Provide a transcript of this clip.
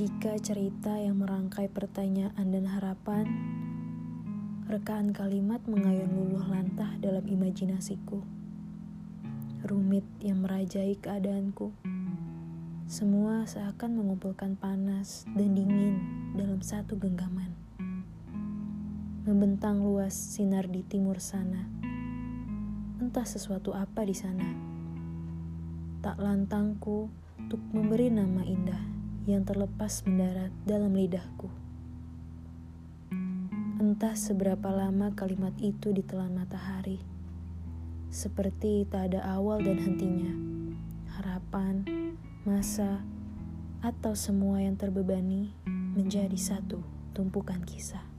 Jika cerita yang merangkai pertanyaan dan harapan, rekaan kalimat mengayun luluh lantah dalam imajinasiku. Rumit yang merajai keadaanku. Semua seakan mengumpulkan panas dan dingin dalam satu genggaman. Membentang luas sinar di timur sana. Entah sesuatu apa di sana. Tak lantangku untuk memberi nama indah yang terlepas mendarat dalam lidahku. Entah seberapa lama kalimat itu ditelan matahari, seperti tak ada awal dan hentinya, harapan, masa, atau semua yang terbebani menjadi satu tumpukan kisah.